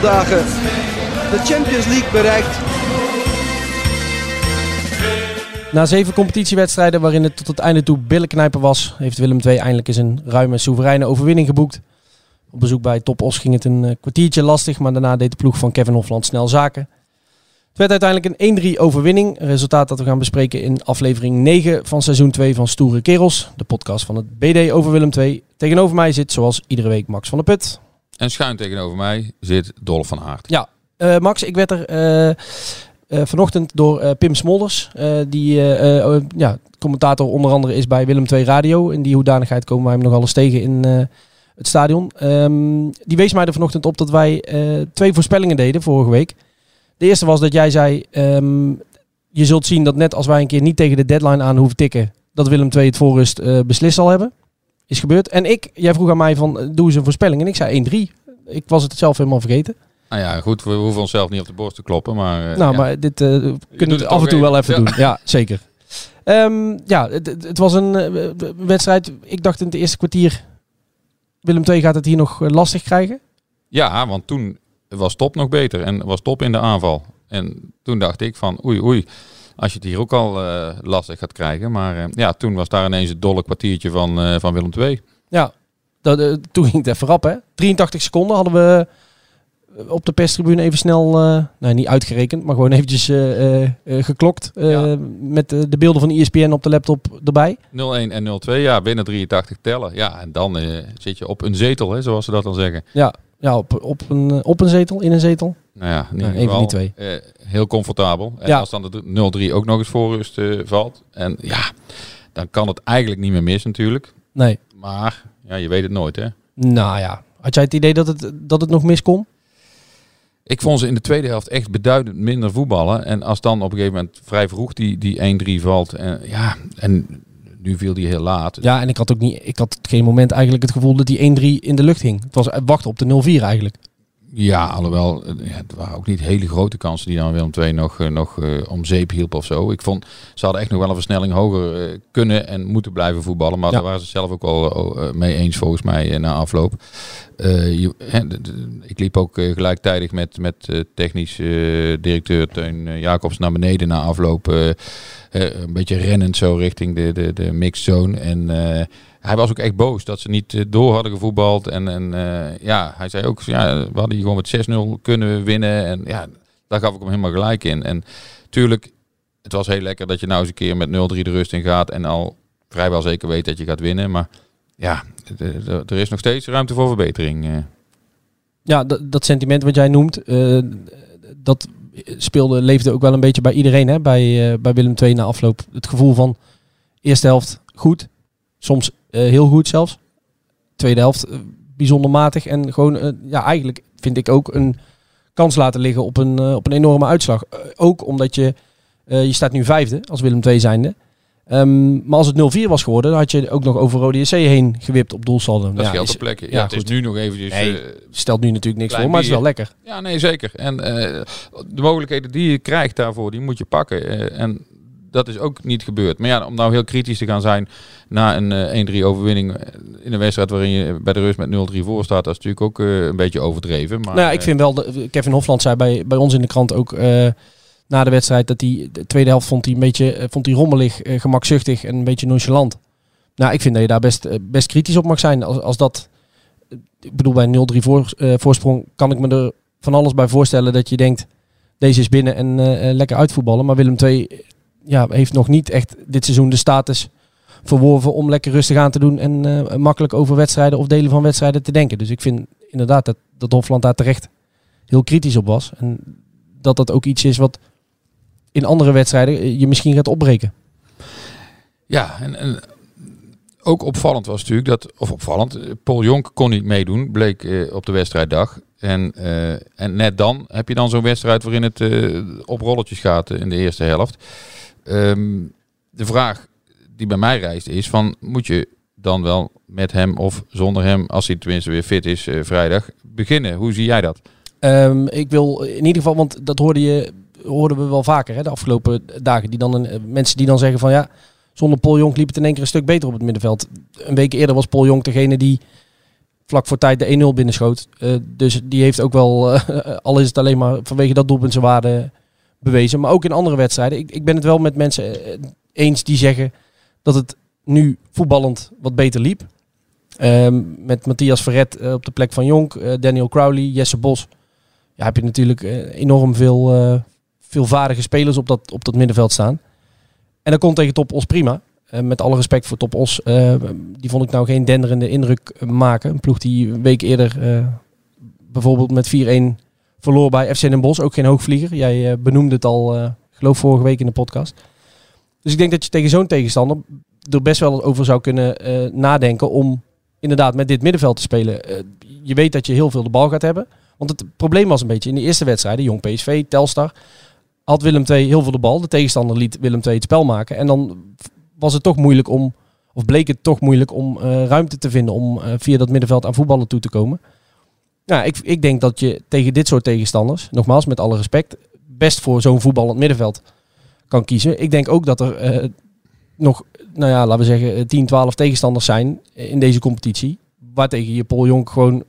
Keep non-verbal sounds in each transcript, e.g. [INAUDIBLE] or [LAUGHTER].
de Champions League bereikt. Na zeven competitiewedstrijden waarin het tot het einde toe billenknijpen was, heeft Willem II eindelijk eens een ruime, soevereine overwinning geboekt. Op bezoek bij Top Os ging het een eh, kwartiertje lastig, maar daarna deed de ploeg van Kevin Hofland snel zaken. Het werd uiteindelijk een 1-3 overwinning, een resultaat dat we gaan bespreken in aflevering 9 van seizoen 2 van Stoere Kerels, de podcast van het BD over Willem II. Tegenover mij zit zoals iedere week Max van der Put. En schuin tegenover mij zit Dolf van Aert. Ja, eh, Max, ik werd er eh, eh, vanochtend door Pim Smolders, die eh, ja, commentator onder andere is bij Willem II Radio. In die hoedanigheid komen wij hem nog alles tegen in het stadion. Ehm, die wees mij er vanochtend op dat wij twee voorspellingen deden vorige week. De eerste was dat jij zei, ehm, je zult zien dat net als wij een keer niet tegen de deadline aan hoeven tikken, dat Willem II het voorrust beslist zal hebben. Is gebeurd. En ik, jij vroeg aan mij van, eh, doe eens een voorspelling. En ik zei 1-3. Ik was het zelf helemaal vergeten. Nou ja, goed, we hoeven onszelf niet op de borst te kloppen, maar... eh, Nou, ja. maar dit eh, kunnen we het af en toe wel even even. doen. Ja, zeker. Ehm, ja, het, het- was een wedstrijd. Ik dacht in het eerste kwartier... Willem II gaat het hier nog lastig krijgen. Ja, want toen was Top nog beter en was Top in de aanval. En toen dacht ik van oei oei, als je het hier ook al eh, lastig gaat krijgen. Maar eh, ja, toen was daar ineens het dolle kwartiertje van, eh, van Willem II. Ja, dat, toen ging het even rap, hè. 83 seconden hadden we op de perstribune even snel... nou, niet uitgerekend, maar gewoon eventjes geklokt. Ja. Met de beelden van ESPN op de laptop erbij. 0-1 en 0-2, ja, binnen 83 tellen. Ja, en dan zit je op een zetel, hè, zoals ze dat dan zeggen. Ja, ja op, op, een, eh, op een zetel, in een zetel. Nou ja, in ieder een van geval die twee. eh, heel comfortabel. En Ja. als dan de 0-3 ook nog eens voor rust eh, valt. En ja, dan kan het eigenlijk niet meer mis natuurlijk. Nee. Maar ja, je weet het nooit hè. Nou ja, had jij het idee dat het, dat het nog mis kon? Ik vond ze in de tweede helft echt beduidend minder voetballen. En als dan op een gegeven moment vrij vroeg die, die 1-3 valt. En, ja, en nu viel die heel laat. Ja, en ik had ook niet, ik had geen moment eigenlijk het gevoel dat die 1-3 in de lucht hing. Het was eh, wachten op de 0-4 eigenlijk. Ja, alhoewel, eh, ja, het waren ook niet hele grote kansen die dan Willem II nog, eh, nog eh, om zeep hielp of zo. Ik vond, ze hadden echt nog wel een versnelling hoger kunnen en moeten blijven voetballen. Maar Ja. daar waren ze zelf ook al eh, mee eens volgens mij na afloop. Je- ik liep ook gelijktijdig met, met technisch directeur Teun Jacobs naar beneden na afloop. een beetje rennend zo richting de, de, de mixzone. En hij was ook echt boos dat ze niet eh, door hadden gevoetbald. En, en eh, ja, hij zei ook, ja, we hadden hier gewoon met 6-0 kunnen winnen. En ja, daar gaf ik hem helemaal gelijk in. En tuurlijk, het was heel lekker dat je nou eens een keer met 0-3 de rust in gaat. En al vrijwel zeker weet dat je gaat winnen. Maar ja, er is nog steeds ruimte voor verbetering. eh. Ja, dat, sentiment wat jij noemt, dat speelde, leefde ook wel een beetje bij iedereen. Hè? Bij, bij Willem II na afloop. Het gevoel van eerste helft goed, soms heel goed zelfs. Tweede helft eh, bijzonder matig. En gewoon, eh, ja, eigenlijk vind ik ook een kans laten liggen op een, eh, op een enorme uitslag. Eh, ook omdat je, eh, je staat nu vijfde als Willem II zijnde. Ehm, maar als het 0-4 was geworden, dan had je ook nog over Rode heen gewipt op doelsaldo. Dat ja, geldt op plekken. Ja, ja, het is nu nog eventjes... Nee. eh, Stelt nu natuurlijk niks voor, maar het is wel lekker. Ja, nee, zeker. En eh, de mogelijkheden die je krijgt daarvoor, die moet je pakken. Eh, en dat is ook niet gebeurd. Maar ja, om nou heel kritisch te gaan zijn na een eh, 1-3 overwinning eh, in een wedstrijd waarin je bij de rust met 0-3 voor staat, dat is natuurlijk ook eh, een beetje overdreven. Maar, nou ja, ik eh, vind wel, de, Kevin Hofland zei bij, bij ons in de krant ook eh, na de wedstrijd dat hij de tweede helft vond hij een beetje eh, vond hij rommelig, eh, gemakzuchtig en een beetje nonchalant. Nou, ik vind dat je daar best, eh, best kritisch op mag zijn. Als, als dat, ik bedoel, bij een 0-3 voor, eh, voorsprong kan ik me er van alles bij voorstellen dat je denkt, deze is binnen en eh, eh, lekker uitvoetballen. Maar Willem II, ja, heeft nog niet echt dit seizoen de status verworven om lekker rustig aan te doen en eh, makkelijk over wedstrijden of delen van wedstrijden te denken. Dus ik vind inderdaad dat, dat Hofland daar terecht heel kritisch op was. En dat dat ook iets is wat in andere wedstrijden je misschien gaat opbreken. Ja, en, ook opvallend was natuurlijk dat, of opvallend, eh, Paul Jonk kon niet meedoen, bleek eh, op de wedstrijddag. En, eh, en net dan heb je dan zo'n wedstrijd waarin het eh, op rolletjes gaat eh, in de eerste helft. Ehm, de vraag die bij mij reist is van, moet je dan wel met hem of zonder hem, als hij tenminste weer fit is eh, vrijdag, beginnen? Hoe zie jij dat? Ehm, ik wil in ieder geval, want dat hoorde je, hoorden we wel vaker hè, de afgelopen dagen. Die dan eh, mensen die dan zeggen van ja, zonder Paul Jonk liep het in één keer een stuk beter op het middenveld. Een week eerder was Paul Jonk degene die vlak voor tijd de 1-0 binnenschoot. Eh, dus die heeft ook wel, [LAUGHS] al is het alleen maar vanwege dat doelpunt zijn waarde bewezen. Maar ook in andere wedstrijden. Ik, ik ben het wel met mensen eh, eens die zeggen dat het nu voetballend wat beter liep. Ehm, met Matthias Verret eh, op de plek van Jonk, eh, Daniel Crowley, Jesse Bos. Ja, heb je natuurlijk eh, enorm veel, eh, veel vaardige spelers op dat, op dat middenveld staan. En dat kon tegen Top Os prima. Eh, met alle respect voor Top Os. eh, die vond ik nou geen denderende indruk eh, maken. Een ploeg die een week eerder eh, bijvoorbeeld met 4-1 verloor bij FC Den Bosch. Ook geen hoogvlieger. Jij eh, benoemde het al, eh geloof vorige week in de podcast. Dus ik denk dat je tegen zo'n tegenstander er best wel over zou kunnen eh, nadenken om inderdaad met dit middenveld te spelen. Je weet dat je heel veel de bal gaat hebben. Want het probleem was een beetje in de eerste wedstrijden, Jong PSV, Telstar, had Willem II heel veel de bal. De tegenstander liet Willem II het spel maken. En dan was het toch moeilijk om, of bleek het toch moeilijk om ruimte te vinden om via dat middenveld aan voetballen toe te komen. Nou, ik, ik denk dat je tegen dit soort tegenstanders, nogmaals met alle respect, best voor zo'n voetballend middenveld kan kiezen. Ik denk ook dat er eh, nog, nou ja, laten we zeggen, eh, 10, 12 tegenstanders zijn in deze competitie. Waartegen je Paul Jonk gewoon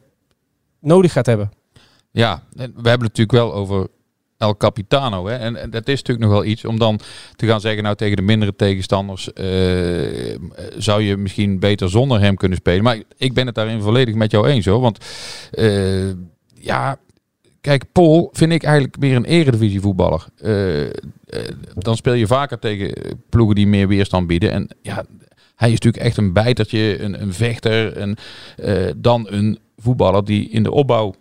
nodig gaat hebben. Ja, we hebben het natuurlijk wel over El Capitano. Hè? En, dat is natuurlijk nog wel iets om dan te gaan zeggen, nou tegen de mindere tegenstanders eh, zou je misschien beter zonder hem kunnen spelen. Maar ik ben het daarin volledig met jou eens hoor. Want eh, ja, kijk, Paul vind ik eigenlijk meer een eredivisie voetballer. Eh, dan speel je vaker tegen ploegen die meer weerstand bieden. En ja, hij is natuurlijk echt een bijtertje, een, een vechter. En, dan een voetballer die in de opbouw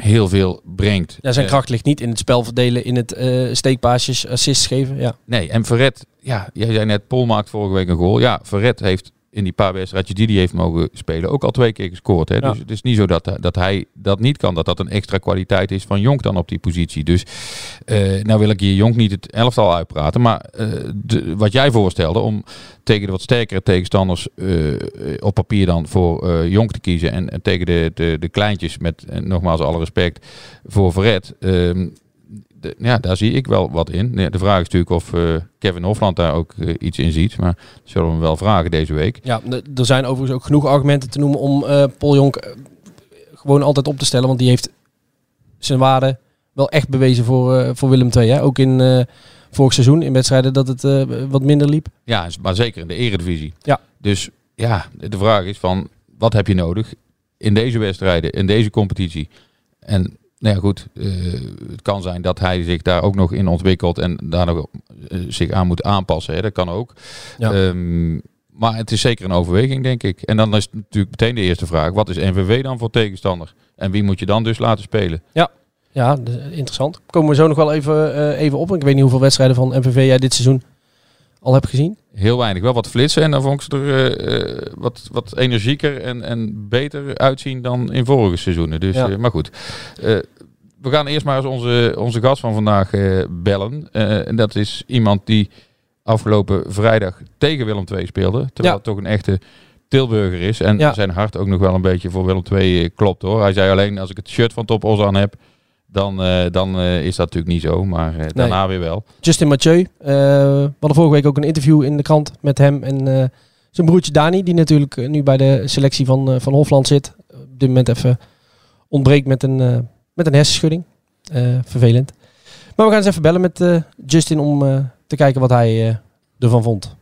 heel veel brengt. Ja, zijn Eh, kracht ligt niet in het spel verdelen, in het eh steekpaasjes, assists geven. Ja. Nee, en Verret, ja, jij zei net, Paul maakt vorige week een goal. Ja, Verret heeft in die paar wedstrijdjes die hij heeft mogen spelen ook al twee keer gescoord. Hè? Ja. Dus het is niet zo dat, dat hij dat niet kan. Dat dat een extra kwaliteit is van Jonk dan op die positie. Dus eh, nou wil ik hier Jonk niet het elftal uitpraten. Maar eh, de, wat jij voorstelde om tegen de wat sterkere tegenstanders eh, op papier dan voor Jonk te kiezen. En, en tegen de, de, de kleintjes met, nogmaals alle respect, voor Verret. De- ja, daar zie ik wel wat in. De vraag is natuurlijk of eh, Kevin Hofland daar ook eh, iets in ziet. Maar dat zullen we hem wel vragen deze week. Ja, er zijn overigens ook genoeg argumenten te noemen om eh Paul Jonk gewoon altijd op te stellen. Want die heeft zijn waarde wel echt bewezen voor, voor Willem II. Hè? Ook in vorig seizoen in wedstrijden dat het wat minder liep. Ja, maar zeker in de eredivisie. Ja. Dus ja, de vraag is van, wat heb je nodig in deze wedstrijden, in deze competitie? En nou ja, goed, eh, het kan zijn dat hij zich daar ook nog in ontwikkelt en daar nog eh, zich aan moet aanpassen. Hè? Dat kan ook. Ja. Ehm, maar het is zeker een overweging, denk ik. En dan is natuurlijk meteen de eerste vraag, wat is NVV dan voor tegenstander? En wie moet je dan dus laten spelen? Ja, eh, interessant. Komen we zo nog wel even, eh, even op. Ik weet niet hoeveel wedstrijden van MVV jij dit seizoen al hebt gezien. Heel weinig, wel wat flitsen. En dan vond ik ze er eh, eh, wat, wat energieker en, en beter uitzien dan in vorige seizoenen. Dus, Ja. eh, maar goed. We gaan eerst maar eens onze, onze gast van vandaag bellen. En dat is iemand die afgelopen vrijdag tegen Willem II speelde. Terwijl Ja. het toch een echte Tilburger is. En Ja. zijn hart ook nog wel een beetje voor Willem II klopt hoor. Hij zei alleen, als ik het shirt van Top Os aan heb, dan, eh, dan eh, is dat natuurlijk niet zo. Maar eh, daarna weer wel. Justin Mathieu. we hadden vorige week ook een interview in de krant met hem en zijn broertje Dani. Die natuurlijk nu bij de selectie van, van Hofland zit. Op dit moment even ontbreekt met een, met een hersenschudding. Vervelend. Maar we gaan eens even bellen met Justin om te kijken wat hij ervan vond.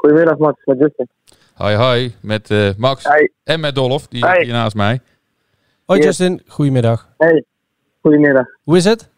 Goedemiddag Max, met Justin. Hi, hi. Met eh, Max Hi. en met Dolf. Die hier naast mij. Hoi Yes. Justin, goedemiddag. Hey, goedemiddag. Hoe is het?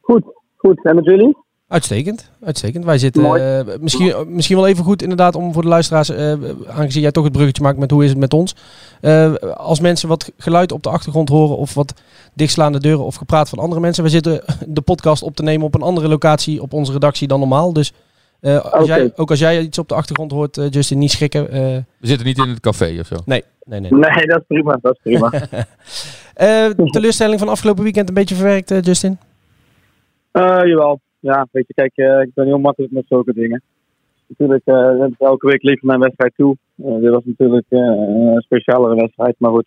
Goed, goed. En met jullie? Uitstekend, uitstekend. Wij zitten eh, misschien, misschien wel even goed inderdaad om voor de luisteraars, eh, aangezien jij toch het bruggetje maakt met hoe is het met ons. Eh, als mensen wat geluid op de achtergrond horen of wat dichtslaande deuren of gepraat van andere mensen. We zitten de podcast op te nemen op een andere locatie op onze redactie dan normaal. Dus eh, als jij, ook als jij iets op de achtergrond hoort, eh, Justin, niet schrikken. Eh, We zitten niet in het café of zo. nee, nee, nee. Nee, dat is prima, dat is prima. [LAUGHS] [LAUGHS] Eh, teleurstelling van afgelopen weekend een beetje verwerkt, Justin? Eh jawel. Ja, weet je, kijk, eh, ik ben heel makkelijk met zulke dingen. Natuurlijk, eh, elke week liep naar een wedstrijd toe. Dit was natuurlijk een specialere wedstrijd, maar goed.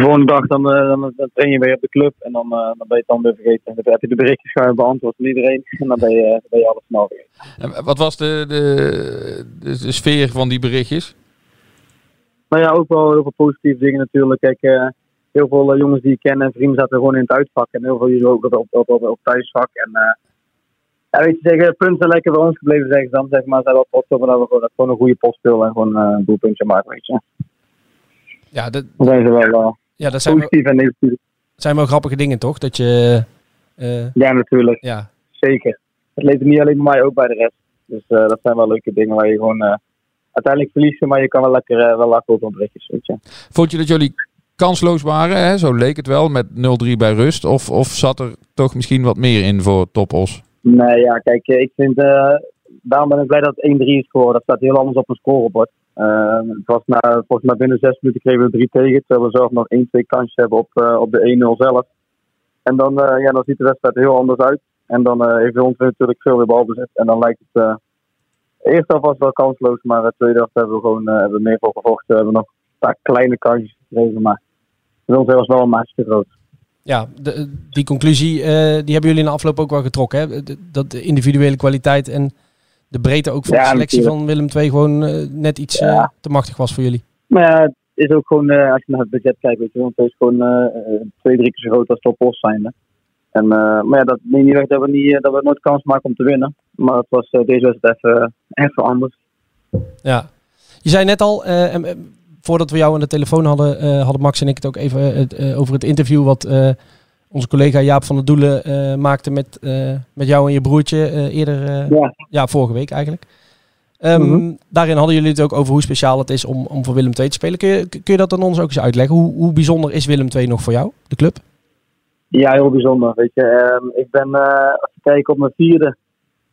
Eh, de volgende dag dan, eh, dan, dan train je weer op de club en dan, eh, dan ben je het dan weer vergeten. Dan heb je de berichtjes gaan beantwoord van iedereen en dan ben je, dan ben je alles snel vergeten. En wat was de, de, de, de sfeer van die berichtjes? Maar ja, ook wel heel veel positieve dingen natuurlijk. Kijk, eh, heel veel eh, jongens die ik ken en vrienden zaten gewoon in het uitvak. En heel veel jullie ook op, op, op, op, thuisvak. En eh, ja, weet je, zeggen, punten zijn lekker bij ons gebleven, zeggen ze dan. Zeg maar, zijn wel trots op dat we gewoon, dat we gewoon een goede pot spelen en gewoon eh, een doelpuntje maken, weet je. Ja, dat, Dan zijn ze wel eh, ja, dat zijn, wel, positief en negatief. zijn wel grappige dingen toch? Dat je, eh, Ja, natuurlijk. ja, Zeker. Het leeft niet alleen bij mij, ook bij de rest. Dus eh, dat zijn wel leuke dingen waar je gewoon eh, uiteindelijk verliezen, maar je kan wel lekker, wel lachen over berichtjes, weet je. Vond je dat jullie kansloos waren? Hè? Zo leek het wel met 0-3 bij rust. Of, of zat er toch misschien wat meer in voor Topos? Nee, ja, kijk, ik vind. eh, daarom ben ik blij dat het 1-3 is geworden. Dat staat heel anders op een scorebord. Eh, het was na, volgens mij binnen zes minuten kregen we 3 tegen. Terwijl we zelf nog 1-2 kansjes hebben op, eh, op de 1-0 zelf. En dan, eh, ja, dan ziet de wedstrijd heel anders uit. En dan eh, heeft ons natuurlijk veel weer balbezit. En dan lijkt het. eerst was wel kansloos, maar de tweede helft hebben we gewoon hebben meer voor gevochten. We hebben nog een paar kleine kansjes gekregen. Maar ons was wel een maatje groot. ja die conclusie die hebben jullie in de afloop ook wel getrokken. Hè? De- Dat de individuele kwaliteit en de breedte ook van Ja, de selectie natuurlijk. van Willem II gewoon eh, net iets eh, te machtig was voor jullie. Maar ja, het is ook gewoon, eh, als je naar het budget kijkt, weet je, het is gewoon twee, drie keer zo groot als Top Os zijnde. En, maar ja, dat neemt niet weg dat we, niet, dat we nooit kans maken om te winnen. Maar het was deze wedstrijd even, even anders. Ja. Je zei net al, voordat we jou aan de telefoon hadden, hadden Max en ik het ook even over het interview wat onze collega Jaap van der Doelen eh, maakte met, eh, met jou en je broertje eh, eerder, Ja. ja, vorige week eigenlijk. Ehm, Mhm. Daarin hadden jullie het ook over hoe speciaal het is om, om voor Willem II te spelen. Kun je, kun je dat aan ons ook eens uitleggen? Hoe, hoe bijzonder is Willem II nog voor jou, de club? Ja, heel bijzonder. Weet je, Ehm, ik ben, als je kijkt op mijn vierde,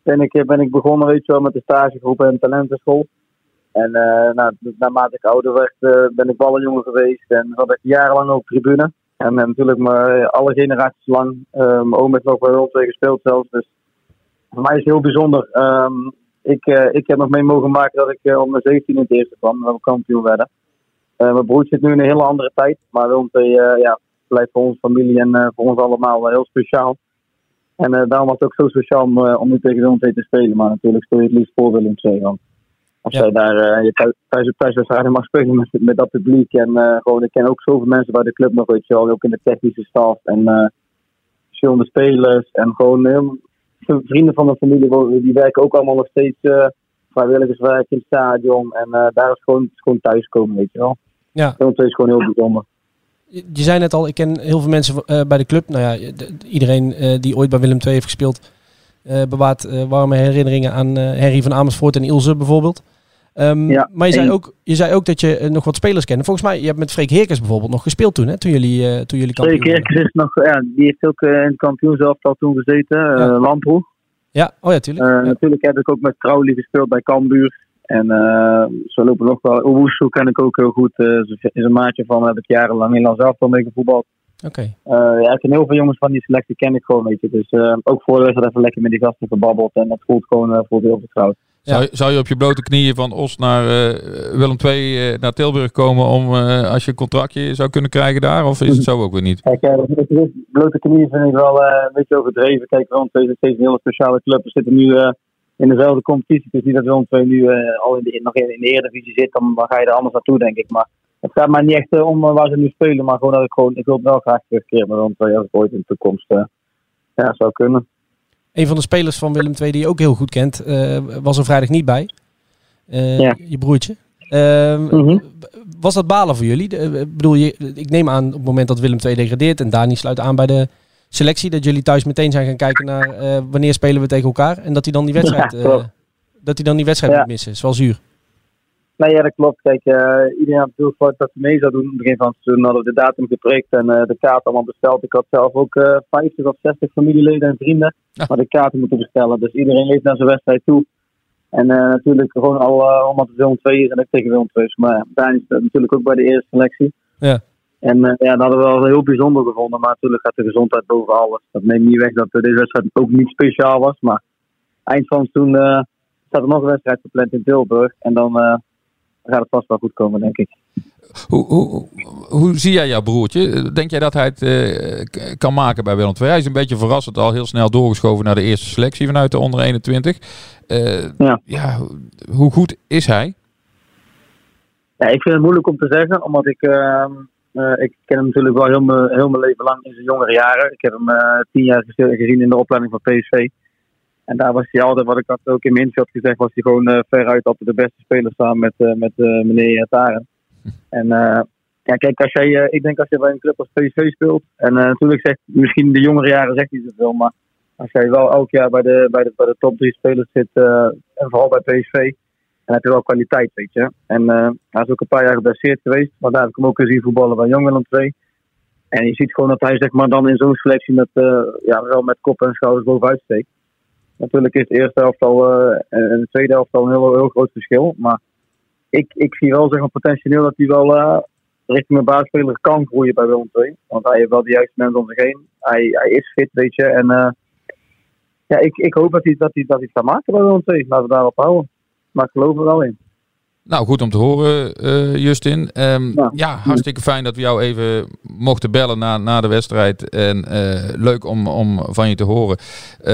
ben ik, ben ik begonnen weet je wel, met de stagegroep en talentenschool. En eh, nou, naarmate ik ouder werd, ben ik ballenjongen geweest en zat ik jarenlang op tribune. En, eh, natuurlijk maar alle generaties lang. Eh, mijn oom heeft nog wel heel twee gespeeld zelfs. Dus voor mij is het heel bijzonder. Ehm, ik, eh, ik heb nog mee mogen maken dat ik eh, op mijn 17 in het eerste kwam, dat we kampioen werden. Eh, mijn broertje zit nu in een hele andere tijd, maar Willem II, eh, ja, blijft voor onze familie en eh, voor ons allemaal heel speciaal. En eh, daarom was het ook zo speciaal om, eh, om nu tegen Willem II te spelen. Maar natuurlijk speel je het liefst voor Willem II. Als Ja. jij daar eh, je thuis, thuis, thuiswedstrijden mag spelen met, met dat publiek. En eh, gewoon, ik ken ook zoveel mensen bij de club nog, weet je wel. Ook in de technische staf en eh, verschillende spelers. En gewoon heel, vrienden van de familie, die werken ook allemaal nog steeds vrijwilligerswerk in het stadion. En daar is gewoon, het is gewoon thuiskomen, weet je wel. Ja. II is gewoon heel bijzonder. Je je zei net al, ik ken heel veel mensen bij de club. Nou ja, de- iedereen die ooit bij Willem II heeft gespeeld, bewaart warme herinneringen aan Henry van Amersfoort en Ilse bijvoorbeeld. Ehm, Ja, maar je zei, en- ook, je zei ook dat je eh, nog wat spelers kende. Volgens mij, je hebt met Freek Heerkens bijvoorbeeld nog gespeeld toen, hè? Toen jullie, eh toen jullie kampioen werden. keer is nog, ja, die heeft ook eh, in het kampioenselftal toen gezeten, Ja. Lamproe. Ja, oh ja, tuurlijk. Ja. Natuurlijk heb ik ook met Crowley gespeeld bij Cambuur. En zo lopen nog wel. Owusu ken ik ook heel goed. is een- maatje van, heb ik jarenlang in zelf al mee gevoetbald. Oké. Eh, ja, ik ken heel veel jongens van die selectie ken ik gewoon, weet je. Dus ook voor de wedstrijd even lekker met die gasten gebabbeld. En dat voelt gewoon eh, voelt heel vertrouwd. Zou, je- zou je op je blote knieën van Os naar eh, Willem II eh, naar Tilburg komen om eh, als je een contractje zou kunnen krijgen daar? Of is het zo ook weer niet? Kijk, blote knieën vind ik wel een beetje overdreven. Kijk, Willem II is steeds een hele speciale club. We zitten nu in dezelfde competitie. Het is niet dat Willem II nu al in de, nog in, in de Eredivisie zit. Dan, dan ga je er anders naartoe, denk ik. Maar het gaat mij niet echt om waar ze nu spelen. Maar gewoon dat ik gewoon... Ik wil het wel graag terugkeren met Willem II als ik ooit in de toekomst... ja, zou kunnen. Een van de spelers van Willem II die je ook heel goed kent, eh, was er vrijdag niet bij. Eh, Ja. Je broertje. Ehm, Mhm. Was dat balen voor jullie? De- eh, bedoel, je, ik neem aan op het moment dat Willem II degradeert en Dani sluit aan bij de selectie, dat jullie thuis meteen zijn gaan kijken naar wanneer spelen we tegen elkaar en dat hij dan die wedstrijd, Ja, dat hij dan die wedstrijd Ja. moet missen. Is wel zuur. Nee, ja, dat klopt. Kijk, eh, iedereen had verwacht dat ze mee zou doen. In het begin van het seizoen hadden we de datum geprikt en eh, de kaart allemaal besteld. Ik had zelf ook eh 50 of 60 familieleden en vrienden. Ja. Maar de kaarten moeten bestellen. Dus iedereen leeft naar zijn wedstrijd toe. En natuurlijk gewoon al uh, omdat het Willem 2 is en ik tegen Willem 2 is. Maar Daan is natuurlijk ook bij de eerste selectie. Ja. En ja, dat hadden we wel heel bijzonder gevonden. Maar natuurlijk gaat de gezondheid boven alles. Dat neemt niet weg dat deze wedstrijd ook niet speciaal was. Maar eind van het seizoen staat er nog een wedstrijd gepland in Tilburg. En dan gaat het vast wel goed komen, denk ik. Hoe, hoe, hoe- zie jij jouw broertje? Denk jij dat hij het eh, kan maken bij Willem II? Hij is een beetje verrassend al heel snel doorgeschoven naar de eerste selectie vanuit de onder 21. Eh, Ja. ja, hoe- hoe goed is hij? Ja, ik vind het moeilijk om te zeggen, omdat ik, ehm, eh, ik ken hem natuurlijk wel heel mijn, heel mijn leven lang in zijn jongere jaren. Ik heb hem tien jaar gez- gezien in de opleiding van PSV. En daar was hij altijd, wat ik had ook in mijn had gezegd, was hij gewoon eh, veruit altijd de beste speler samen met, eh, met eh, meneer Taren. En ja, kijk, als jij, ik denk als je bij een club als PSV speelt, en natuurlijk zegt misschien de jongere jaren zegt hij zoveel, maar als jij wel elk jaar bij de, bij de, bij de top drie spelers zit, en vooral bij PSV, dan heb je wel kwaliteit, weet je. En hij is ook een paar jaar geblesseerd geweest. Maar daar heb ik hem ook gezien voetballen bij Jong Willem II. En je ziet gewoon dat hij zeg maar, dan in zo'n selectie met, ja, wel met kop en schouders bovenuit steekt. Natuurlijk is de eerste helft al eh, en de tweede helft al een heel, heel groot verschil. Maar ik, ik zie wel zeg maar, potentieel dat hij wel eh, richting een baasspeler kan groeien bij Willem II. Want hij heeft wel de juiste mensen om zich heen. Hij, hij is fit, weet je. En eh, ja, ik, ik hoop dat hij, dat, hij, dat hij het kan maken bij Willem II. Laten we daarop houden. Maar ik geloof er wel in. Nou, goed om te horen, eh, Justin. Ehm, ja. Ja. hartstikke fijn dat we jou even mochten bellen na, na de wedstrijd. En eh, leuk om, om van je te horen. Eh,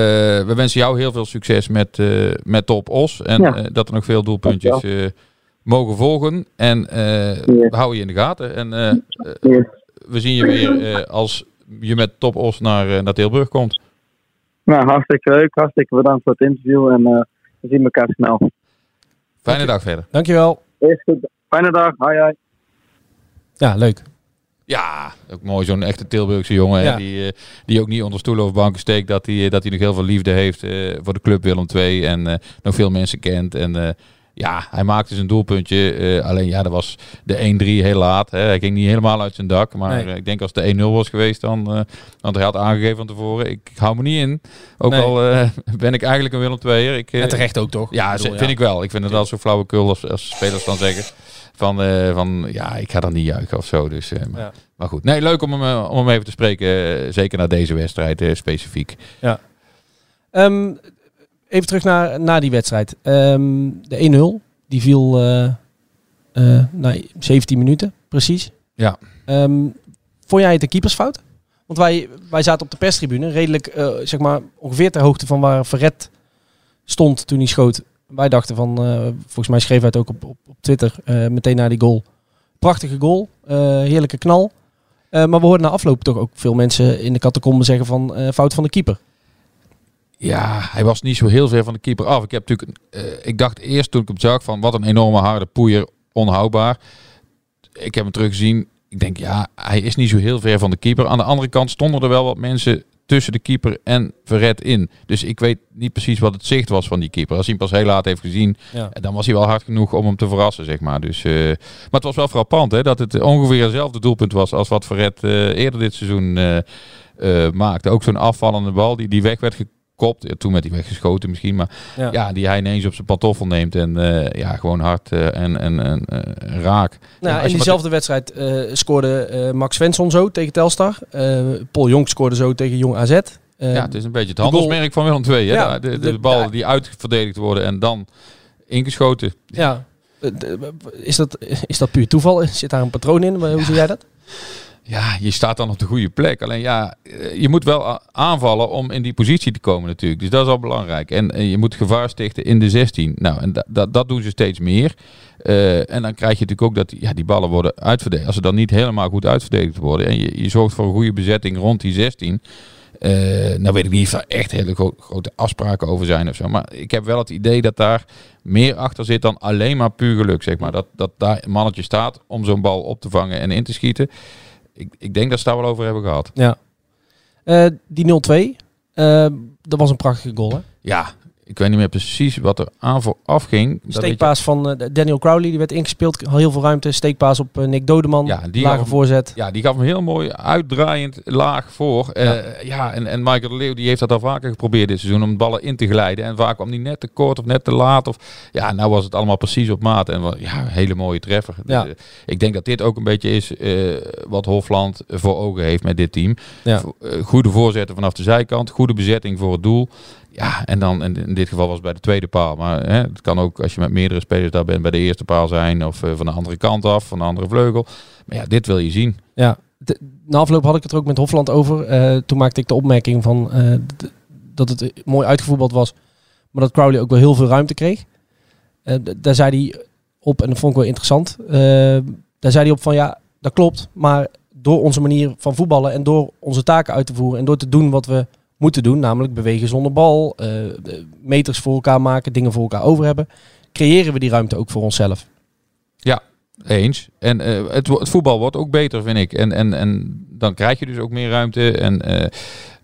we wensen jou heel veel succes met, met Top Os. En Ja. dat er nog veel doelpuntjes mogen volgen. En we houden je in de gaten. En we zien je weer als je met Top Os naar, naar Tilburg komt. Nou, hartstikke leuk. Hartstikke bedankt voor het interview. En we zien elkaar snel. Fijne dag verder. Dankjewel. Is goed. Fijne dag. Hoi, hoi. Ja, leuk. Ja, ook mooi zo'n echte Tilburgse jongen. hè, die, eh, die ook niet onder stoelen of banken steekt. Dat hij, dat hij nog heel veel liefde heeft eh, voor de club Willem II. En eh, nog veel mensen kent. En eh, ja, hij maakte zijn doelpuntje. eh, alleen ja, dat was de 1-3 heel laat. Hè. Hij ging niet helemaal uit zijn dak. Maar Nee. ik denk als de 1-0 was geweest, dan... eh, want hij had aangegeven van tevoren, ik hou me niet in. Ook Nee. al eh, [LAUGHS] ben ik eigenlijk een Willem II'er. Ik, En terecht ook toch? ja, bedoel, vind ik wel. Ik vind het wel zo flauwekul als, als spelers dan zeggen. Van, van ja, ik ga dan niet juichen of zo. Dus, maar, Ja. maar goed. Nee, leuk om hem, om hem even te spreken. zeker naar deze wedstrijd specifiek. Ehm, even terug naar, naar die wedstrijd. Ehm, de 1-0, die viel eh eh, na 17 minuten, precies. Ja. Ehm, vond jij het een keepersfout? Want wij, wij zaten op de perstribune, redelijk, eh, zeg maar, ongeveer ter hoogte van waar Verret stond toen hij schoot. Wij dachten van, volgens mij schreef hij het ook op, op, op Twitter, meteen na die goal. Prachtige goal, heerlijke knal. Maar we hoorden na afloop toch ook veel mensen in de catacomben zeggen van fout van de keeper. Ja, hij was niet zo heel ver van de keeper af. Ik, heb natuurlijk, eh, ik dacht eerst toen ik hem zag van wat een enorme harde poeier, onhoudbaar. Ik heb hem teruggezien. Ik denk ja, hij is niet zo heel ver van de keeper. Aan de andere kant stonden er wel wat mensen tussen de keeper en Verret in. Dus ik weet niet precies wat het zicht was van die keeper. Als hij hem pas heel laat heeft gezien, Ja. En dan was hij wel hard genoeg om hem te verrassen, zeg maar. Dus, eh, maar het was wel frappant hè, dat het ongeveer hetzelfde doelpunt was als wat Verret eh, eerder dit seizoen eh, eh, maakte. Ook zo'n afvallende bal die, die weg werd gekopt. Ja, toen werd hij weggeschoten misschien, maar Ja. ja. die hij ineens op zijn pantoffel neemt en eh, ja, gewoon hard eh, en, en, en eh, raak. Nou, als in diezelfde wedstrijd scoorde Max Svensson zo tegen Telstar. Paul Jonk scoorde zo tegen Jong AZ. Ja, het is een beetje het handelsmerk van Willem II. Hè? Ja, de, de, bal die uitverdedigd worden en dan ingeschoten. ja. Is dat, is dat puur toeval? [LAUGHS] Zit daar een patroon in? Hoe zie jij dat? Ja, je staat dan op de goede plek. Alleen ja, eh, je moet wel aanvallen om in die positie te komen natuurlijk. Dus dat is al belangrijk. En, je moet gevaar stichten in de 16. Nou, en da- da- dat doen ze steeds meer. Eh, en dan krijg je natuurlijk ook dat ja, die ballen worden uitverdedigd. Als ze dan niet helemaal goed uitverdedigd worden en je, je zorgt voor een goede bezetting rond die 16... Eh, nou weet ik niet of daar echt hele gro- grote afspraken over zijn of zo. Maar ik heb wel het idee dat daar meer achter zit dan alleen maar puur geluk, zeg maar. Dat, dat daar een mannetje staat om zo'n bal op te vangen en in te schieten. Ik, ik denk dat ze daar wel over hebben gehad. Ja. Eh, die 0-2, eh, dat was een prachtige goal. Hè? Ja, ik weet niet meer precies wat er aan vooraf ging. Je- Steekpaas van eh, Daniel Crowley, die werd ingespeeld. Heel veel ruimte. Steekpaas op eh, Nick Dodeman. Ja, die lage voorzet. Ja, die gaf hem heel mooi uitdraaiend laag voor. Eh, ja. en, en Michael de Leeuw die heeft dat al vaker geprobeerd dit seizoen om ballen in te glijden. En vaak kwam die net te kort of net te laat. Of, ja, nou was het allemaal precies op maat. En ja, een hele mooie treffer. Ja. Ik denk dat dit ook een beetje is wat Hofland voor ogen heeft met dit team. Ja. Goede voorzetten vanaf de zijkant. Goede bezetting voor het doel. Ja, en dan in, dit geval was het bij de tweede paal. Maar hè, het kan ook als je met meerdere spelers daar bent bij de eerste paal zijn. Of eh, van de andere kant af, van de andere vleugel. Maar ja, dit wil je zien. Ja, na afloop had ik het er ook met Hofland over. Eh, toen maakte ik de opmerking van eh, dat het mooi uitgevoetbald was, maar dat Crowley ook wel heel veel ruimte kreeg. Daar zei hij op, en dat vond ik wel interessant. daar zei hij op van ja, dat klopt, maar door onze manier van voetballen en door onze taken uit te voeren en door te doen wat we moeten doen, namelijk bewegen zonder bal, eh, de meters voor elkaar maken, dingen voor elkaar over hebben, creëren we die ruimte ook voor onszelf. Eens. En eh, het, voetbal wordt ook beter, vind ik. En, en, en dan krijg je dus ook meer ruimte. En eh,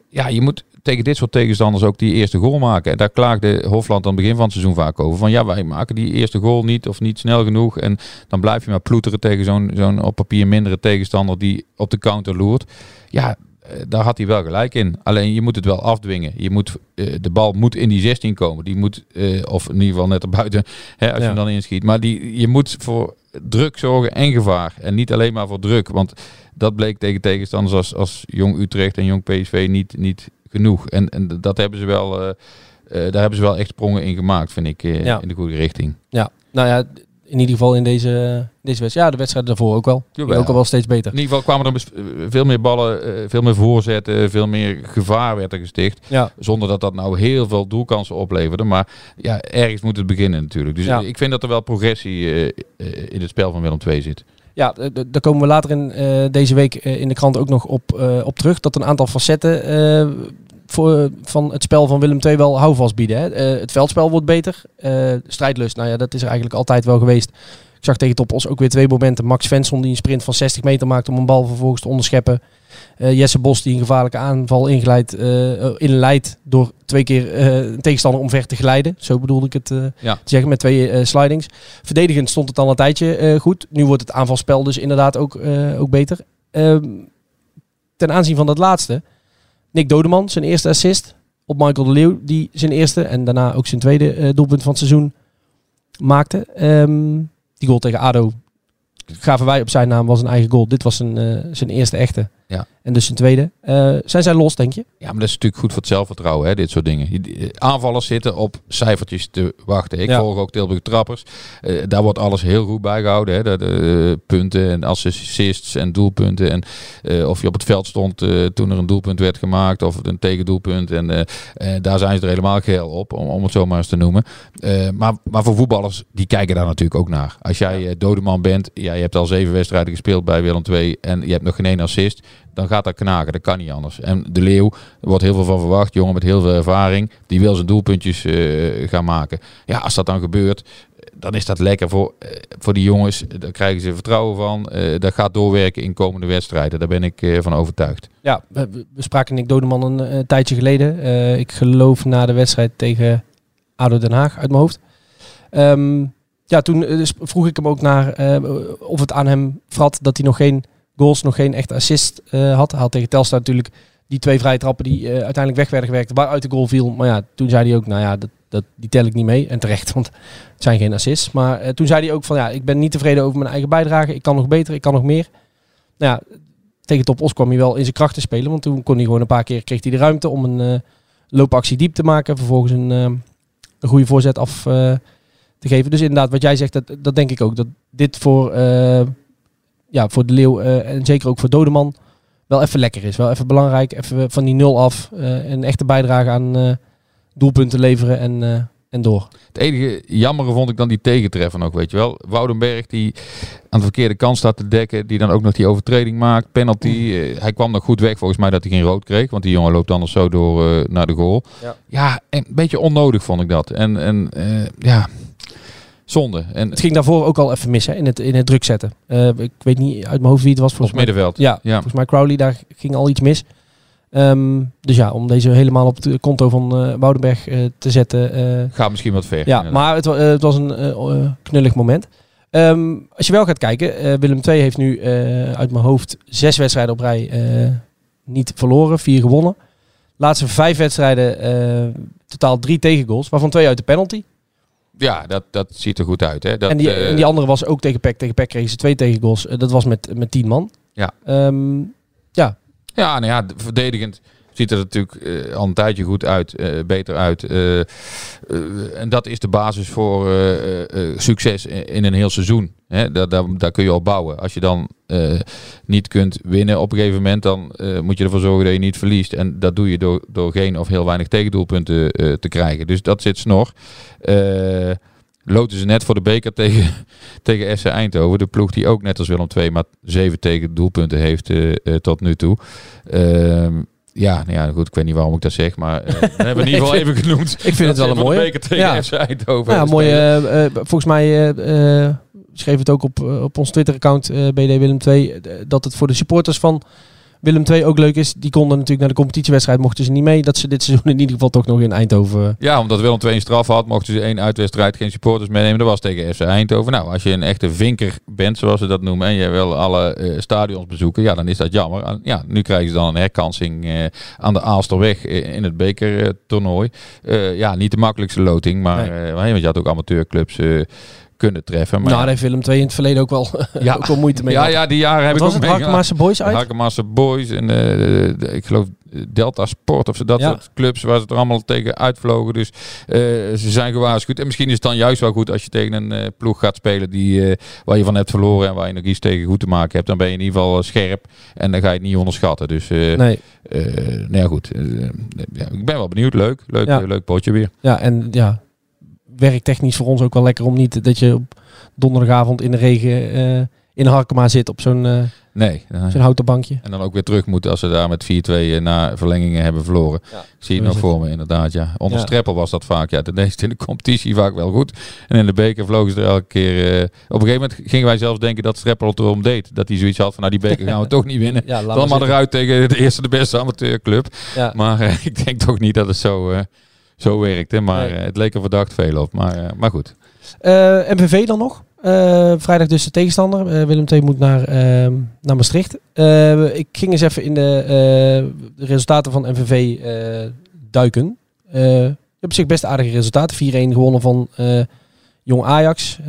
ja, je moet tegen dit soort tegenstanders ook die eerste goal maken. En daar klaagde Hofland aan het begin van het seizoen vaak over. Van ja, wij maken die eerste goal niet of niet snel genoeg. En dan blijf je maar ploeteren tegen zo'n zo'n op papier mindere tegenstander die op de counter loert. Ja, eh, daar had hij wel gelijk in. Alleen je moet het wel afdwingen. Je moet, eh, de bal moet in die 16 komen. Die moet, eh, of in ieder geval net erbuiten, hè, als je hem dan inschiet. Maar die, je moet voor druk zorgen en gevaar. En niet alleen maar voor druk. Want dat bleek tegen tegenstanders als, als Jong Utrecht en Jong PSV niet, niet genoeg. En, en dat hebben ze wel, eh, eh, daar hebben ze wel echt sprongen in gemaakt, vind ik, eh, Ja. in de goede richting. Ja, nou ja, in ieder geval in deze, deze wedstrijd. Ja, de wedstrijd daarvoor ook wel. Jawel. ook al wel steeds beter. In ieder geval kwamen er veel meer ballen, eh, veel meer voorzetten, veel meer gevaar werd er gesticht. Ja, Zonder dat dat nou heel veel doelkansen opleverde. Maar ja, ergens moet het beginnen natuurlijk. Dus Ja. ik vind dat er wel progressie eh, eh, in het spel van Willem II zit. ja daar komen we later in deze week in de krant ook nog op, op terug. Dat een aantal facetten voor, van het spel van Willem II wel houvast bieden. Hè. Eh, het veldspel wordt beter. Eh, strijdlust, nou ja, dat is er eigenlijk altijd wel geweest. Ik zag tegen Topos ook weer twee momenten. Max Svensson die een sprint van 60 meter maakt om een bal vervolgens te onderscheppen. Eh, Jesse Bos die een gevaarlijke aanval eh, inleidt door twee keer eh, een tegenstander omver te glijden. Zo bedoelde ik het eh, Ja. te zeggen met twee eh, slidings. Verdedigend stond het al een tijdje eh, goed. Nu wordt het aanvalspel dus inderdaad ook, eh, ook beter. Ehm, ten aanzien van dat laatste. Nick Dodeman, zijn eerste assist op Michael de Leeuw. Die zijn eerste en daarna ook zijn tweede eh, doelpunt van het seizoen maakte. Ehm, die goal tegen ADO gaven wij op zijn naam was een eigen goal. Dit was zijn, eh, zijn eerste echte. Ja. En dus zijn tweede. Eh, zijn zij los, denk je? Ja, maar dat is natuurlijk goed voor het zelfvertrouwen, hè, dit soort dingen. Die- Aanvallers zitten op cijfertjes te wachten. Ik Ja. volg ook Tilburg Trappers. Eh, daar wordt alles heel goed bijgehouden. Hè. De, de punten en assists en doelpunten. En eh, of je op het veld stond eh, toen er een doelpunt werd gemaakt. Of een tegendoelpunt. En eh, eh, daar zijn ze er helemaal geel op, om, om het zo maar eens te noemen. Eh, maar, maar voor voetballers, die kijken daar natuurlijk ook naar. Als jij eh, dodeman bent, ja, je hebt al zeven wedstrijden gespeeld bij Willem II. En je hebt nog geen één assist. Dan gaat dat knagen, dat kan niet anders. En de Leeuw, wordt heel veel van verwacht. Jongen met heel veel ervaring. Die wil zijn doelpuntjes eh, gaan maken. Ja, als dat dan gebeurt, dan is dat lekker voor, eh, voor die jongens. Daar krijgen ze vertrouwen van. Eh, dat gaat doorwerken in komende wedstrijden. Daar ben ik van overtuigd. Ja, we, spraken Nick Dodeman een eh, tijdje geleden. Ik geloof na de wedstrijd tegen ADO Den Haag uit mijn hoofd. Ehm, ja, toen vroeg ik hem ook naar of het aan hem vrat dat hij nog geen goals, nog geen echte assist eh, had. Hij had tegen Telstar natuurlijk die twee vrije trappen die eh, uiteindelijk weg werden gewerkt, waaruit de goal viel. Maar ja, toen zei hij ook, nou ja, dat, dat, die tel ik niet mee. En terecht, [LAUGHS] want het zijn geen assists. Maar eh, toen zei hij ook van, ja, ik ben niet tevreden over mijn eigen bijdrage. Ik kan nog beter, ik kan nog meer. Nou ja, tegen Top Os kwam hij wel in zijn krachten spelen. Want toen kon hij gewoon een paar keer, kreeg hij de ruimte om een loopactie diep te maken. Vervolgens een, een goede voorzet af te geven. Dus inderdaad, wat jij zegt, dat, dat denk ik ook. Dat dit voor, ja, voor de Leeuw eh, en zeker ook voor Dodeman wel even lekker is. Wel even belangrijk. Even van die nul af. eh, een echte bijdrage aan eh, doelpunten leveren. En eh, en door. Het enige jammere vond ik dan die tegentreffer nog, weet je wel. Woudenberg die aan de verkeerde kant staat te dekken, die dan ook nog die overtreding maakt, penalty. Eh, hij kwam nog goed weg volgens mij dat hij geen rood kreeg, want die jongen loopt anders zo door eh, naar de goal. Ja. Ja, en een beetje onnodig vond ik dat. En, en eh, ja, zonde. En Het ging daarvoor ook al even mis hè, in, het, in het druk zetten. Eh, ik weet niet uit mijn hoofd wie het was. Volgens mij, middenveld. ja, Ja. volgens mij Crowley, daar ging al iets mis. Ehm, dus ja, om deze helemaal op het konto van eh Woudenberg eh, te zetten. eh, Gaat misschien wat ver. ja, inderdaad. maar het, eh, het was een eh, eh, knullig moment. Ehm, als je wel gaat kijken, eh, Willem II heeft nu eh, uit mijn hoofd zes wedstrijden op rij eh, niet verloren, vier gewonnen. Laatste vijf wedstrijden, eh, totaal drie tegengoals, waarvan twee uit de penalty. Ja, dat, dat ziet er goed uit. Hè? Dat, en, die, eh, en die andere was ook tegen PEC. Tegen PEC kregen ze twee tegengoals. Eh, dat was met, met tien man. Ja. Ehm, ja, Ja, nou ja, verdedigend ziet er natuurlijk eh, al een tijdje goed uit, beter uit. en dat is de basis voor succes in, in een heel seizoen. Daar, daar, daar kun je op bouwen. Als je dan eh, niet kunt winnen op een gegeven moment, dan eh, moet je ervoor zorgen dat je niet verliest. En dat doe je door, door geen of heel weinig tegendoelpunten eh, te krijgen. Dus dat zit snor. Eh loten ze net voor de beker tegen, [LAUGHS] tegen SC Eindhoven. De ploeg die ook net als Willem II maar zeven tegen doelpunten heeft tot nu toe. Ehm, ja, nou ja, goed, ik weet niet waarom ik dat zeg, maar [LAUGHS] we hebben in ieder geval even genoemd. ik vind het wel een mooie. beker tegen Ja. FC Eindhoven. Ja, spelen. mooi. eh, volgens mij schreef het ook op, eh, op ons Twitter-account eh, BD Willem 2 dat het voor de supporters van Willem 2 ook leuk is. Die konden natuurlijk naar de competitiewedstrijd, mochten ze niet mee. Dat ze dit seizoen in ieder geval toch nog in Eindhoven. eh, Ja, omdat Willem II een straf had, mochten ze één uitwedstrijd geen supporters meenemen. Dat was tegen FC Eindhoven. Nou, als je een echte vinker bent, zoals ze dat noemen, en je wil alle eh, stadions bezoeken, ja, dan is dat jammer. Ja, nu krijgen ze dan een herkansing eh, aan de Aalsterweg eh, in het bekertoernooi. Eh ja, niet de makkelijkste loting, maar Nee. eh, want je had ook amateurclubs eh, kunnen treffen. Maar nou, daar heeft Willem 2 in het verleden ook wel, [LAUGHS] Ja. ook wel moeite mee ja, ja, die jaren heb ik was ook het? Harkemaarse Boys uit? Harkemaarse Boys en eh, ik geloof Delta Sport of zo, dat Ja. soort clubs waar ze er allemaal tegen uitvlogen. Dus eh, ze zijn gewaarschuwd. En misschien is het dan juist wel goed als je tegen een eh, ploeg gaat spelen die, waar je van hebt verloren en waar je nog iets tegen goed te maken hebt. Dan ben je in ieder geval scherp en dan ga je het niet onderschatten. Dus Nee. nou ja, goed. Ja, ik ben wel benieuwd. Leuk. Leuk, Ja. leuk potje weer. Ja, en ja, werktechnisch voor ons ook wel lekker om niet dat je op donderdagavond in de regen eh, in Harkema zit op zo'n eh, Nee. eh, zo'n houten bankje. En dan ook weer terug moeten als ze daar met 4-2 na verlengingen hebben verloren. Ja, Ik zie het nog voor me inderdaad. Ja. Onder Ja. Streppel was dat vaak. Ja, dat deed in de competitie vaak wel goed. En in de beker vlogen ze er elke keer... eh, op een gegeven moment gingen wij zelfs denken dat Streppel het erom deed. Dat hij zoiets had van nou die beker gaan we [LAUGHS] toch niet winnen. Ja, laat Dan maar eruit tegen de eerste de beste amateurclub. Ja. Maar [LAUGHS] ik denk toch niet dat het zo, eh, zo werkte. Maar Nee. eh, het leek er verdacht veel op. Maar, eh, maar goed. Eh, MVV dan nog. Vrijdag dus de tegenstander. Willem II moet naar, ehm, naar Maastricht. Ik ging eens even in de, de resultaten van MVV duiken. Op zich best aardige resultaten. 4-1 gewonnen van Jong Ajax.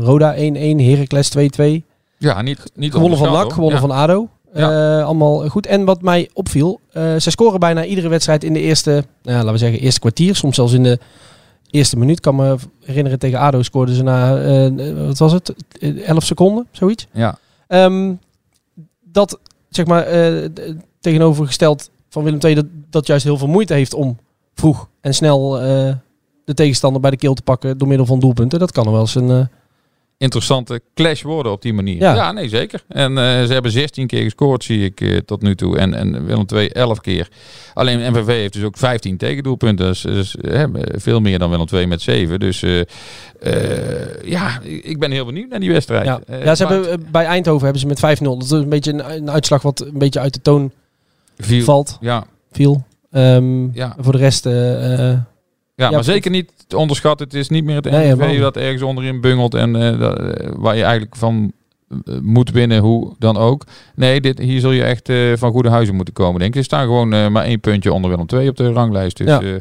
Roda 1-1. Heracles 2-2. Ja, niet, niet Gewonnen van NAC, gewonnen Ja. van ADO. Ja. Eh, allemaal goed. En wat mij opviel, eh ze scoren bijna iedere wedstrijd in de eerste, nou ja, laten we zeggen, eerste kwartier. Soms zelfs in de eerste minuut. Ik kan me herinneren, tegen ADO scoorden ze na, eh, wat was het, Eh, 11 seconden, zoiets. Ja. Ehm, dat, zeg maar, tegenovergesteld van Willem II, dat, dat juist heel veel moeite heeft om vroeg en snel de tegenstander bij de keel te pakken door middel van doelpunten. Dat kan er wel eens een... interessante clash worden op die manier. Ja. Ja, nee, zeker. En eh, ze hebben 16 keer gescoord, zie ik eh, tot nu toe. En, en Willem II 11 keer. Alleen MVV heeft dus ook 15 tegendoelpunten. Dus, veel meer dan Willem II met 7. Dus eh, ja, ik ben heel benieuwd naar die wedstrijd. Ja, ja ze maar hebben, bij Eindhoven hebben ze met 5-0. Dat is een beetje een, een uitslag wat een beetje uit de toon viel- valt. Ja, Viel. Ehm, ja. Voor de rest... Ja, Ja, maar zeker niet te onderschatten. Het is niet meer het Nee, niet. dat ergens onderin bungelt en eh, eh, waar je eigenlijk van eh, moet winnen, hoe dan ook. Nee, dit, hier zul je echt van goede huizen moeten komen, denk ik. Staan gewoon maar één puntje onder Willem II op de ranglijst. Dus Ja. ja.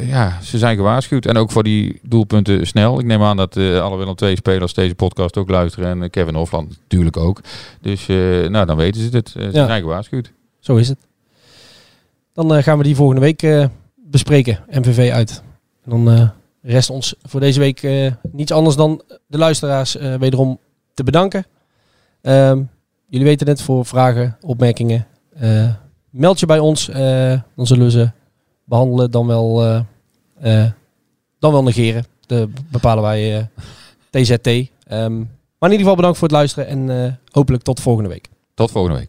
ja, ze zijn gewaarschuwd. En ook voor die doelpunten snel. Ik neem aan dat alle Willem II spelers deze podcast ook luisteren. En Kevin Hofland natuurlijk ook. Dus nou, dan weten ze het. Ze Ja. zijn gewaarschuwd. zo is het. Dan gaan we die volgende week bespreken. MVV uit. En dan eh, rest ons voor deze week eh, niets anders dan de luisteraars eh, wederom te bedanken. Ehm, jullie weten het, voor vragen, opmerkingen. eh, meld je bij ons. eh, dan zullen we ze behandelen. Dan wel eh, eh, dan wel negeren. Dat bepalen wij eh, TZT. Ehm, maar in ieder geval bedankt voor het luisteren en eh, hopelijk tot volgende week. Tot volgende week.